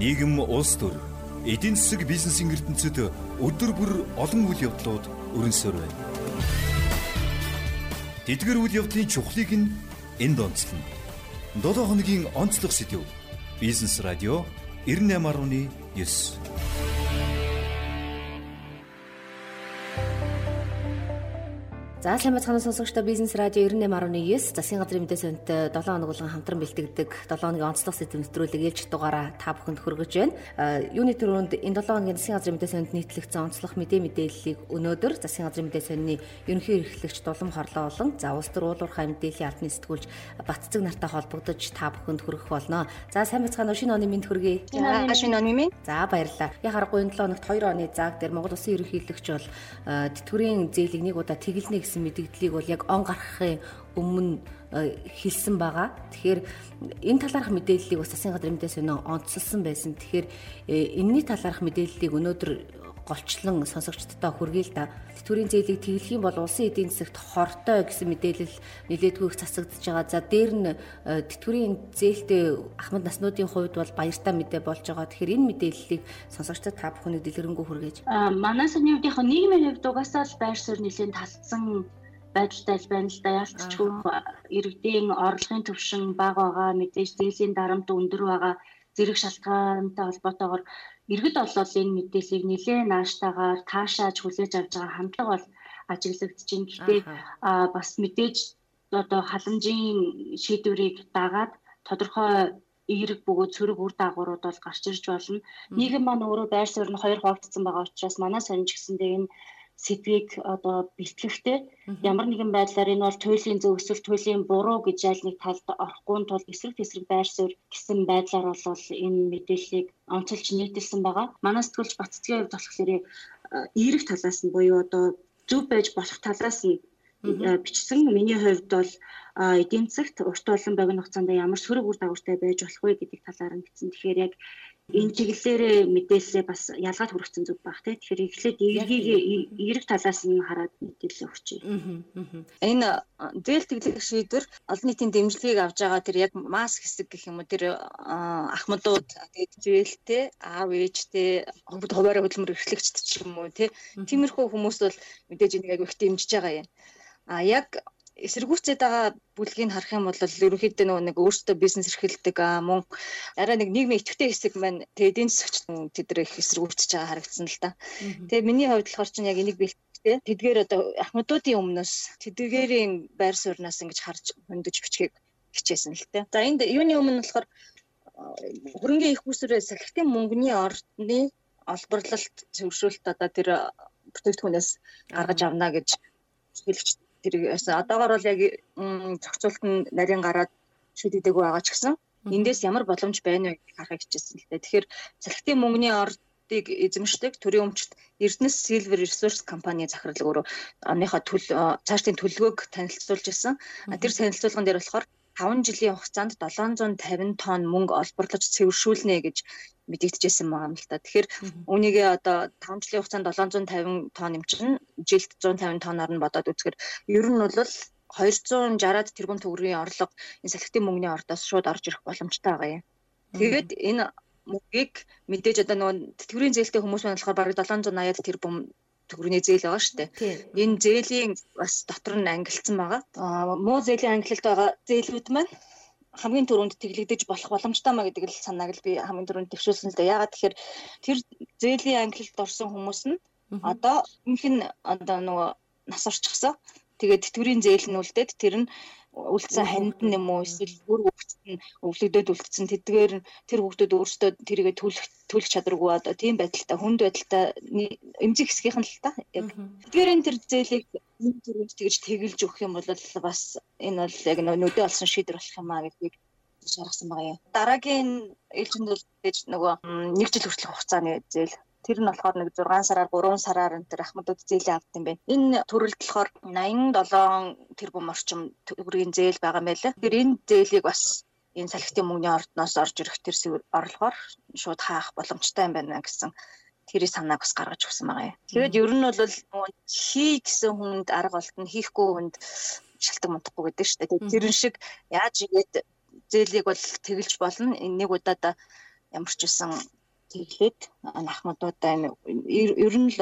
нийгэм улс төр эдийн засаг бизнесийн ертөнцид өдөр бүр олон үйл явдлууд өрнөсөр байна. Тэдгэр үйл явдлын чухлыг нь энд онцлно. 7 хоногийн онцлог сэдв. Бизнес радио 98.9 За сайн бацхан сонсогчдоо бизнес радио 98.9 засгийн газрын мэдээ сонинтой 7 хоног болгон хамтран бэлтгэдэг 7 хоногийн онцлог сэдв нэвтрүүлэг ээлж дугаараа та бүхэнд хүргэж байна. Юуны төрөнд энэ 7 хоногийн засгийн газрын мэдээ сонинд нийтлэгдсэн онцлог мэдээ мэдээллийг өнөөдөр засгийн газрын мэдээ сонины ерөнхий эрхлэгч Дулам Хорлоо болон за улс төр уулуурхай мэдээллийн албаны сэтгүүлч Батцэг нартай холбогдож та бүхэнд хүргэх болно. За сайн бацхан шинэ оны мэд хүргэе. Шинэ оны мэд. За баярлалаа. Я харахгүй энэ 7 хоногт 2 оны зааг дээр Монгол Улсын ерөнхийлөгч бол тэтгэврийн зээлийг нэг удаа тэгэлнэ гэсэн мэдээллийг бол яг он гарахын өмнө э, хэлсэн байгаа. Тэгэхээр энэ талаарх мэдээллийг бас засгийн газрын мэдээ сонио онцлсан байсан. Тэгэхээр э, энэний талаарх мэдээллийг өнөөдөр голчлон сонсогчдод хүргэе л да. Тэтгэврийн зээлийг тэглэх юм бол улсын эдийн засагт хортой гэсэн мэдээлэл нэлээдгүй их засагдж байгаа. За дээр нь э, тэтгэврийн зээлтэй ахмад наснуудын хувьд бол баяртай мэдээ болж байгаа. Тэгэхээр энэ мэдээллийг сонсогчдод та бүхэнд дэлгэрэнгүй хүргээж. Манай сарны хувьдынхаа нийгмийн хувьд угаасаа л байр суурь нэлээд талцсан байдалтай л байна л да. Ялцчгүй иргэдийн орлогын төвшин бага байгаа, мэдээж зээлийн дарамт өндөр байгаа, зэрэг шалтгаантай холбоотойгоор иргэд олол энэ мэдээллийг нэлээд нааштайгаар таашааж хүлээж авч байгаа хандлага бол ажиглагдаж байна. Гэхдээ бас мэдээж одоо халамжийн шийдвэрийг дагаад тодорхой эерэг бөгөөд цөрөг үр дагаврууд бол гарч ирж болно. Нийгэм маань өөрөө байр суурь нь хоёр хуваагдсан байгаа учраас манай сонирч гэсэндээ энэ сэдвийг одоо бэлтгэхдээ ямар нэгэн байдлаар энэ бол туйлын зөв эсвэл туйлын буруу гэж аль нэг талд орохгүй тул эсрэг тесрэг байр суурь гэсэн байдлаар бол энэ мэдээллийг онцолж нийтэлсэн байгаа. Манай сэтгүүлч Баццгийн хувьд болохоор эерэг талаас нь буюу одоо зөв байж болох талаас нь бичсэн. Миний хувьд бол эдийн засагт урт олон богино хугацаанд ямар сөрөг үр дагавартай байж болох вэ гэдэг талаар нь бичсэн. Тэгэхээр яг энэ чиглэлээр мэдээлэлээ бас ялгаад хүргэсэн зүг баг тий. Тэгэхээр эхлээд эргийг эрэг талаас нь хараад мэдээлэл өгчээ. Энэ зээл тэглэх шийдвэр олон нийтийн дэмжлэгийг авж байгаа тэр яг масс хэсэг гэх юм уу тэр ахмадууд тэгээд зээлтэй аав ээжтэй хөвд хуваараа хөдөлмөр эрхлэгчд ч юм уу тий. Тиймэрхүү хүмүүс бол мэдээж энийг айгүй их дэмжиж байгаа юм. А яг эсэргүүцээд байгаа бүлгийг харах юм бол ерөнхийдөө нөгөө нэг өөрсдөө бизнес эрхэлдэг мөн арай нэг нийгмийн идэвхтэй хэсэг маань тэгээд эдийн засагч тэд их эсэргүүцэж байгаа харагдсан л та. Тэгээд миний хувьд болохоор чинь яг энийг бэлтгэхдээ тэдгээр одоо ахмадуудын өмнөөс тэдгээрийн байр сууриас ингэж харж хөндөж бичгийг хичээсэн л та. За энд юуны өмнө болохоор хөрөнгөний их усрээ салхитын мөнгөний ордны олборлолт зөвшөөрөлт одоо тэр бүтээгдэхүүнээс гаргаж авна гэж хэлж тэр одоогор бол яг зохицуулт нь нарийн гараад шийдэгдэггүй байгаа ч гэсэн эндээс ямар боломж байна вэ гэж харахыг хичээсэн л дээ. Тэгэхээр салхитын мөнгөний ордыг эзэмшдэг төрийн өмчт Эрдэнэс Silver Resource компани захирлаг өөрөө оныхоо төл цаашдын төлөвөөг танилцуулж ирсэн. Тэр танилцуулган дээр болохоор 5 жилийн хугацаанд 750 тонн мөнгө олборлож цэвэршүүлнэ гэж мэдэгдэжсэн байгаа юм л та. Тэгэхээр үүнийг одоо 5 жилийн хугацаанд 750 тонн юм чинь жилд 150 тонноор нь бодоод үзэхээр ер нь бол 260-аад тэрбум төгрөгийн орлого энэ салхитын мөнгөний ордоос шууд орж ирэх боломжтой байгаа юм. Тэгээд энэ мөнгийг мэдээж одоо нөгөө тэтгэврийн зээлтэй хүмүүс маань болохоор бараг 780-аад тэрбум төгрөгийн зээл байгаа шүү дээ. Энэ зээлийн бас дотор нь ангилсан байгаа. Аа муу зээлийн ангилалт байгаа зээлүүд маань хамгийн түрүүнд тэглэгдэж болох боломжтой маа гэдэг л санааг л би хамгийн түрүүнд төвшүүлсэн л дээ. Ягаад тэгэхээр тэр зээлийн ангилалд орсон хүмүүс нь одоо өмнөх нь одоо нөгөө нас орчихсон. Тэгээд тэтгэврийн зээл нь үлдээд тэр нь үлдсэн ханд нь юм уу эсвэл бүр хөвгцөд нь өвлөгдөд үлдсэн. Тэдгээр тэр хөвгдөд өөрсдөө тэрийгэ төлөх төлөх чадваргүй одоо тийм байдалтай хүнд байдалтай эмзэг хэсгийнх нь л та. Яг тэдгээрийн тэр зээлийг нэг төрөнд тэгж тэгэлж өгөх юм бол бас энэ бол яг нүдэ олсон шийдвэр болох юм аа гэдгийг шаргасан байгаа юм. Дараагийн ээлжинд бол нөгөө нэг жил хүртэлх хугацааны зээл Тэр нь болохоор нэг 6 сараар 3 сараар энэ ахмадууд зээлээ авд юм байна. Энэ төрөлд болохоор 87 тэрбум орчим төгрөгийн зээл байгаа байлаа. Тэгэхээр энэ зээлийг бас энэ салхитын мөнгөний ордноос орж ирэх тэр орлогоор шууд хаах боломжтой юм байна гэсэн тэрийг санааг бас гаргаж өгсөн байгаа юм. Тэгээд ер нь бол хий гэсэн хүнд арга олтон хийхгүй хүнд шалтгаан мунтахгүй гэдэг шүү дээ. Тэрэн шиг яаж игээд зээлийг бол тэгэлж болно. Нэг удаа ямар ч үсэн тэглээд нахмадуудаа ер нь л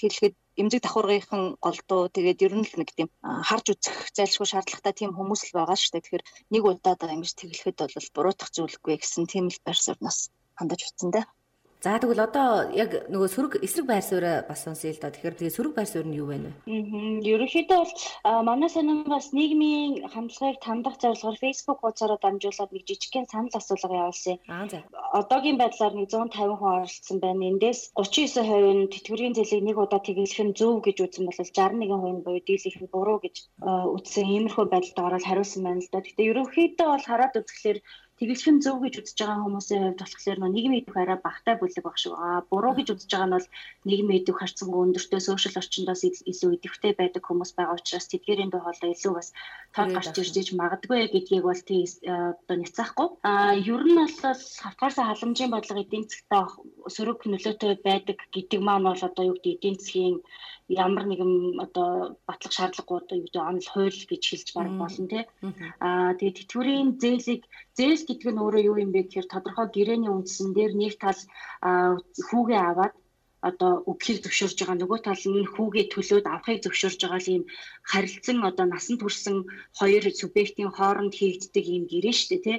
хэлэхэд эмзэг давхаргынхан голдуу тэгээд ер нь л нэг тийм харж үзэх зайлшгүй шаардлагатай тийм хүмүүс л байгаа шүү дээ. Тэгэхээр нэг удаад ингэж тэглэхэд бол буруутах зүйлгүй гэсэн тийм л байр суурнаас хандаж утсан дээ. За тэгвэл одоо яг нөгөө сөрөг эсрэг байр суурь бас сонсъё л да. Тэгэхээр тэгээ сөрөг байр суурь нь юу вэ нэ? Аа. Ерөнхийдөө бол манай сонин бас нийгмийн хамтлагыг тандах зорилгоор Facebook хуудасаараа дамжуулаад нэг жижигхэн санал асуулга явуулсан. Аа за. Одоогийн байдлаар 150 хүн оролцсон байна. Эндээс 39% нь тэтгэврийн зээлийг нэг удаа тэглэх нь зөв гэж үзсэн бол 61% нь буюу дийлэх нь буруу гэж үзсэн. Иймэрхүү байдалд ороод хариулсан байна л да. Гэтэ ерөнхийдөө бол хараад үзэхлээр тэгэлхэн зөв гэж үзэж байгаа хүмүүсийн хувьд болохоор нийгмийн идэх арай багтай бүлэг баг шүү. Аа буруу гэж үзэж байгаа нь бол нийгмийн идэх харцангуй өндөртэй сошиал орчиндоос илүү идэвхтэй байдаг хүмүүс байгаа учраас тэдгээрийн дуу хоолой илүү бас тод гарч ирж магадгүй гэдгийг бол тий одоо няцаахгүй. Аа ер нь бол хавтгаарсаа халамжийн бодлого эдийн засгтаа сөрөг нөлөөтэй байдаг гэдэг маань бол одоо юу гэдэг эдийн засгийн ямар нэгэн одоо батлах шаардлагагүй одоо юу гэдэг онл хууль гэж хэлж баг болно тий. Аа тэгээд тэтгэврийн зээлийг зээл гэдэг нь өөрөө юу юм бэ гэхээр тодорхой гэрээний үндсэн дээр нэг тал хүүгээ аваад одоо өгөхийг зөвшөөрж байгаа нөгөө тал нь хүүгээ төлөөд авахыг зөвшөөрж байгаа ийм харилцан одоо насан турсан хоёр субъектийн хооронд хийгддэг ийм гэрээ шүү дээ тий.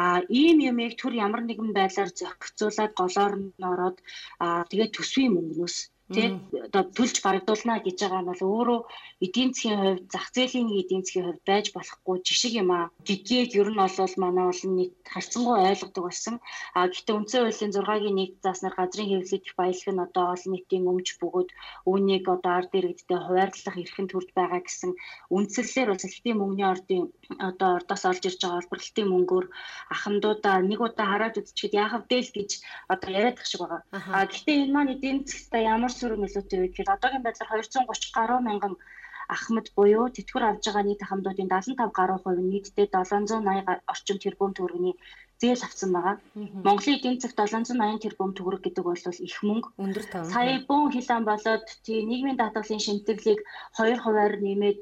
А ийм юмыг төр ямар нэгэн байдлаар зохицуулаад голоор нь ороод а тэгээд төсвийн мөнгнөөс тий одоо төлж барагдуулна гэж байгаа нь бол өөрөө эдийн засгийн хувьд зах зээлийн эдийн засгийн хувьд байж болохгүй жишг юм аа. Гэдгийг ер нь бол манай олон нийт харьцангуй ойлгодог болсон. А гэхдээ үндсэн хуулийн 6-гийн 1 зааснаар газрын хэвлэл дэх баялаг нь одоо олон нийтийн өмч бөгөөд үүнийг одоо ард иргэдтэй хуваарлах эрхэм төрд байгаа гэсэн үндслэлээр бол салхитын мөнгөний ордын одоо ордоос олж ирж байгаа олборлолтын мөнгөөр ахмадуудаа нэг удаа хараад үзчихэд яахав дээл гэж одоо яриад тах шиг байгаа. А гэхдээ энэ маань эдийн засгт ямар сөрөг нөлөөтэй гэхээр одоогийн байдлаар 230 гаруй мянган ахмад буюу тэтгэвэр авж байгаа нийт ахмадуудын 75 гаруй хувь нийтдээ 780 орчим тэрбум төгрөгийн зээл авсан байгаа. Монголын эдийн засагт 780 тэрбум төгрөг гэдэг бол их мөнгө. Өндөр тав. Сая бүүн хилэн болоод тий нийгмийн даатгалын шинтгэлийг 2 хувиар нэмээд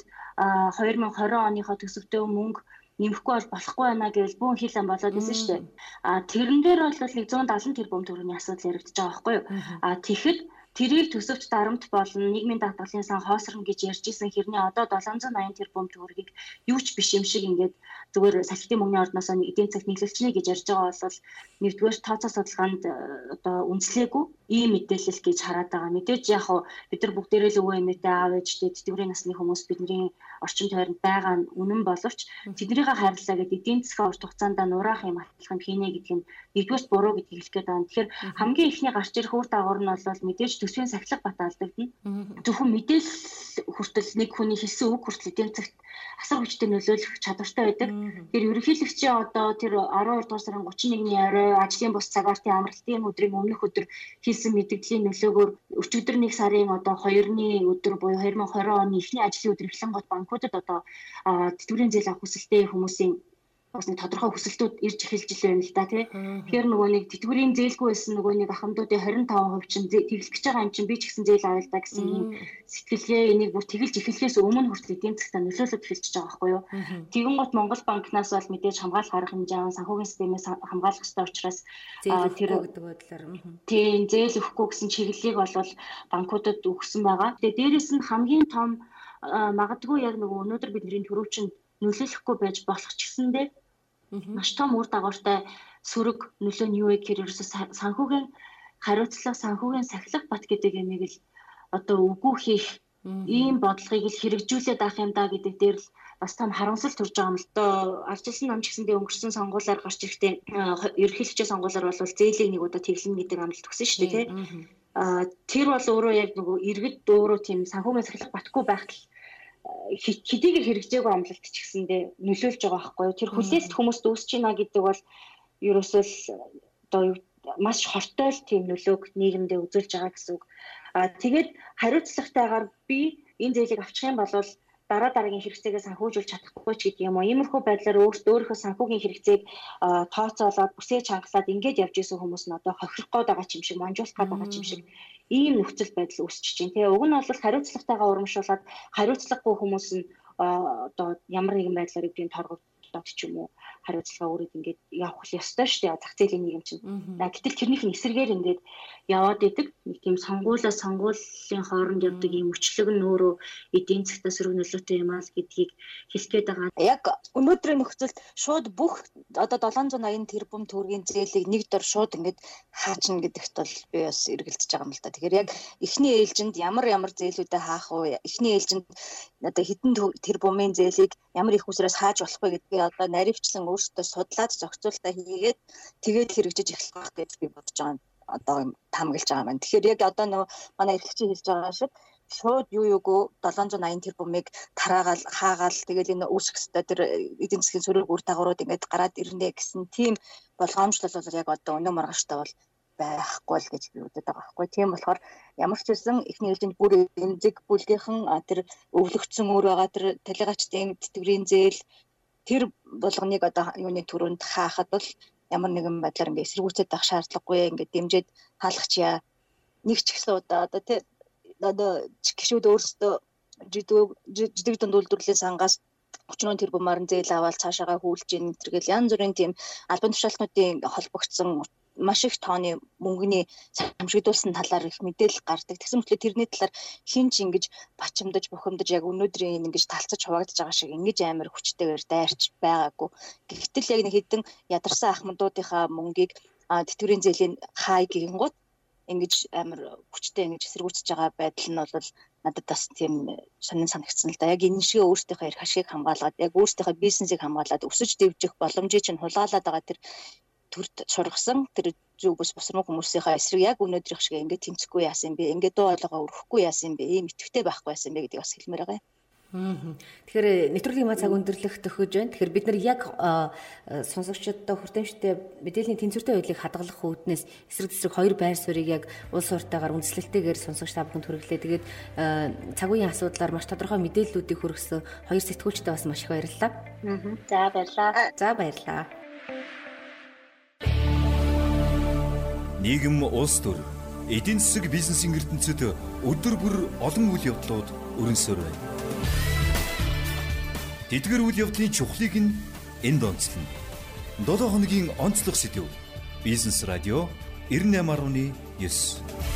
2020 оныхоо төсөвтэй мөнгө нэмэхгүй бол болохгүй байна гэж бүүн хилэн болоод исэн шүү дээ. А тэрэн дээр бол 170 тэрбум төгрөгийн асуудал яригдчихэж байгаа байхгүй юу? А тэгэхэд Тэрийг төсөвч дарамт болон нийгмийн даатгалын сан хоосрон гэж ярьж исэн хэрнээ одоо 780 тэрбум төгрөгийг юу ч биш юм шиг ингээд зүгээр салхитын мөнгөний ордноос эдийн засаг нийлүүлчихнэ гэж ярьж байгаа бол нэгдүгээр тооцоо судалгаанд э, одоо үнслээгүй ийм мэдээлэл гэж хараад байгаа. Мэдээж яг бид нар бүгдээрээ л өвөө эмээтэй аав ээжтэй тэтгэврийн насны хүмүүс бидний орчин тойронд байгаа нь үнэн боловч тэднийхээ хайрлаа гэдэг эдийн засгийн урт хугацаанд нураах юм атлах хийнэ гэдэг нь нэгдүгээр буруу гэдгийг хэлэх гээд байна. Тэгэхээр хамгийн ихний гарч ирэх үр дагавар нь бол мэдээж төсвийн сахилга бат алдагдана. Зөвхөн мэдээлэл хүртэл нэг хүний хэлсэн үг хүртэл эдийн засагт асар хүчтэй нөлөөлөх чадвартай байдаг. Тэр ерөнхийлөгчийн одоо тэр 12 дугаар сарын 31-ний орой ажлын бус цагаартын амралтын өдрийн өмнөх өдөр хийсэн мэдээллийн нөлөөгөөр өчигдөр нэг сарын одоо 2-ны өдөр буюу 2020 оны эхний ажлын өдөр эхлэн гот банкудад одоо тэтгэврийн зээл авах хүсэлтэй хүмүүсийн бас нэг тодорхой хүсэлтүүд ирж эхэлж байна л да тий. Тэгэхээр нөгөө нэг тэтгэврийн зээлгүй байсан нөгөө нэг ахмадуудын 25% чинь тэгэлж байгаа юм чинь би ч гэсэн зээл авъя л да гэсэн юм сэтгэлгээ энийг бүр тэгэлж эхлэхээс өмнө хүртэл эдийн засгтаа нөлөөлөд эхэлж байгаа байхгүй юу. Тэгэн гот Монгол банкнаас бол мэдээж хамгаалах арга хэмжээ санхүүгийн системээс хамгаалах хэрэгтэй учраас тэр гэдэг бодлоор тийм зээл өгөхгүй гэсэн чиглэлийг бол банкудад өгсөн байгаа. Тэгээ дээрэс нь хамгийн том магадгүй яг нөгөө өнөөдөр бидний төрөвчөнд нөлөөлөхгүй байж болох ч гэсэндээ маш том үр дагавартай сөрөг нөлөө нь юу вэ гэхээр ерөөсө санхүүгийн хариуцлага санхүүгийн сахилах бат гэдэг юмыг л одоо үгүй хийх ийм бодлогыг л хэрэгжүүлээд авах юм да гэдэг дээр л бас том харамсал төрж байгаа юм л доо. Арчилсан нам ч гэсэндээ өнгөрсөн сонгуулиар гарч ирэхдээ ерөнхийлөгчийн сонгуулиар бол зээлийг нэг удаа тэглэнэ гэдэг амлалт өгсөн шүү дээ тий. А тэр бол өөрөө яг нөгөө иргэд өөрөө тийм санхүүгийн сахилах батгүй байхад хэдийгээр хэрэгжээгүй амлалт ч гэсэндээ нөлөөлж байгаа байхгүй. Тэр хүлээст хүмүүст үүсэж байна гэдэг бол ерөөсөө л одоо маш хортой л тийм нөлөөг нийгэмдээ үзүүлж байгаа гэсэн үг. Аа тэгээд хариуцлагатайгаар би энэ зээлийг авчих юм бол дараа дараагийн хэрэгцээгээ санхүүжүүлж чадахгүй ч гэдэг юм уу. Иймэрхүү байдлаар өөртөө өөрийнхөө санхүүгийн хэрэгцээг тооцоолоод бүсээ чангалаад ингэж явж исэн хүмүүс нь одоо хохирох гээд байгаа юм шиг, манжуулах гээд байгаа юм шиг ийм нөхцөл байдал үүсэж чинь. Тэгээ уг нь бол хариуцлагатайгаа урамшуулад хариуцлагагүй хүмүүс нь одоо ямар нэгэн байдлаар эдийн торгогддог холбоод ч юм уу хариуцлага өрөөд ингээд явах ёстой шүү дээ. Зах зээлийн нийгэм чинь. Гэтэл тэрнийх нь эсрэгээр ингээд яваад идэг. Нэг тийм сонгуулаа сонгуулийн хооронд явдаг юм өчлөг нь өөрөө эдийн засгтаа сөрөг нөлөөтэй юм аа гэдгийг хэлэх гээд байгаа. Яг өнөөдрийн нөхцөлд шууд бүх одоо 780 тэрбум төгрөгийн зээлийг нэг дор шууд ингээд хаачна гэдэгт бол би бас эргэлдэж байгаа юм л да. Тэгэхээр яг эхний ээлжинд ямар ямар зээлүүдэд хаах вэ? Эхний ээлжинд одоо хэдэн тэрбумын зээлийг ямар их усраас хааж болох вэ гэдгийг одоо наривчлан өөрсдөө судлаад зохицуулалтаа хийгээд тэгээд хэрэгжиж эхлэх байх гэж би бодож байгаа одоо таамаглаж байгаа маань. Тэгэхээр яг одоо нөгөө манай эрхлэгчийн хэлж байгаа шиг шууд юу юугүй 780 тэрбумыг тараагаал хаагаал тэгэл энэ үүсэх хэвээр тэр эдийн засгийн сөрөг үр дагаврууд ингээд гараад ирнэ гэсэн тийм болгоомжлол бол яг одоо өнөө маргааштай бол байхгүй л гэж би үздэг байгаа байхгүй. Тийм болохоор ямар ч үсэн эхний ээлжинд бүр эмзэг бүлгийнхэн тэр өвлөгдсөн өөр байгаа тэр талигачдын тэтгэврийн зээл тэр болгоныг одоо юуны төрөнд хаахад бол ямар нэгэн байдлаар ингээ эсэргүүцээд байх шаардлагагүй ингээ дэмжиж хаалгачья нэг ч гэсэн удаа одоо тий одоо гişүүд өөрсдөө жидэг дунд үйлдвэрлэлийн сангаас 34 тэрбумаар зээл аваад цаашаагаа хүүлж ийн. Гэтэргээл янз бүрийн тийм албан тушаалтнуудын холбогдсон маш их тооны мөнгөний самшигдуулсан талаар их мэдээлэл гардаг. Тэгсэн мэтлээ тэрний талаар хин ч ингэж бачимдаж бухимдаж яг өнөөдрийн ингэж талцаж хуваагдаж байгаа шиг ингэж амар хүчтэйгээр дайрч байгаагүй. Гэхдээ яг нэг хідэн ядарсан ахмадуудынхаа мөнгийг тэтгэврийн зээлийн хай гингууд ингэж амар хүчтэй ингэж эсэргүүцэж байгаа байдал нь бол надад бас тийм сонин санагдсан л да. Яг энэ шиг өөрсдийнхөө эрх ашигыг хамгаалаад яг өөрсдийнхөө бизнесийг хамгаалаад өсөж дэвжих боломжийг чинь хулгайлаад байгаа тэр төрд сургасан тэр зүг бус босрон хүмүүсийнхээ эсрэг яг өнөөдрийнх шиг ингээд тэмцэхгүй яасан бэ? Ингээд дуу хоолойгоо өрөхгүй яасан бэ? Ийм итгэвтэй байхгүй яасан бэ гэдгийг бас хэлмээр байгаа юм. Тэгэхээр нэвтрүүлгийн маа цаг өндөрлөх төхөж байна. Тэгэхээр бид нар яг сонсогчдод хүртээмжтэй мэдээллийн тэнцвэртэй байдлыг хадгалах үүднээс эсрэг тесрэг хоёр байр суурийг яг улс уртаагаар үндэслэлтэйгээр сонсогч та бүхэнд хүргэлээ. Тэгээд цаг үеийн асуудлаар маш тодорхой мэдээллүүдийг хүргэсэн хоёр сэтгүүлчтэй бас маш их баярлалаа. За баярлалаа. За баярлалаа. Нийгэм улс төр эдийн засаг бизнесийн ертөнцид өдөр бүр олон үйл явдлууд өрнөсөр байна. Тэдгэр үйл явдлын чухлыг нь энд онцлно. 7 хоногийн онцлог сэдв. Бизнес радио 98.9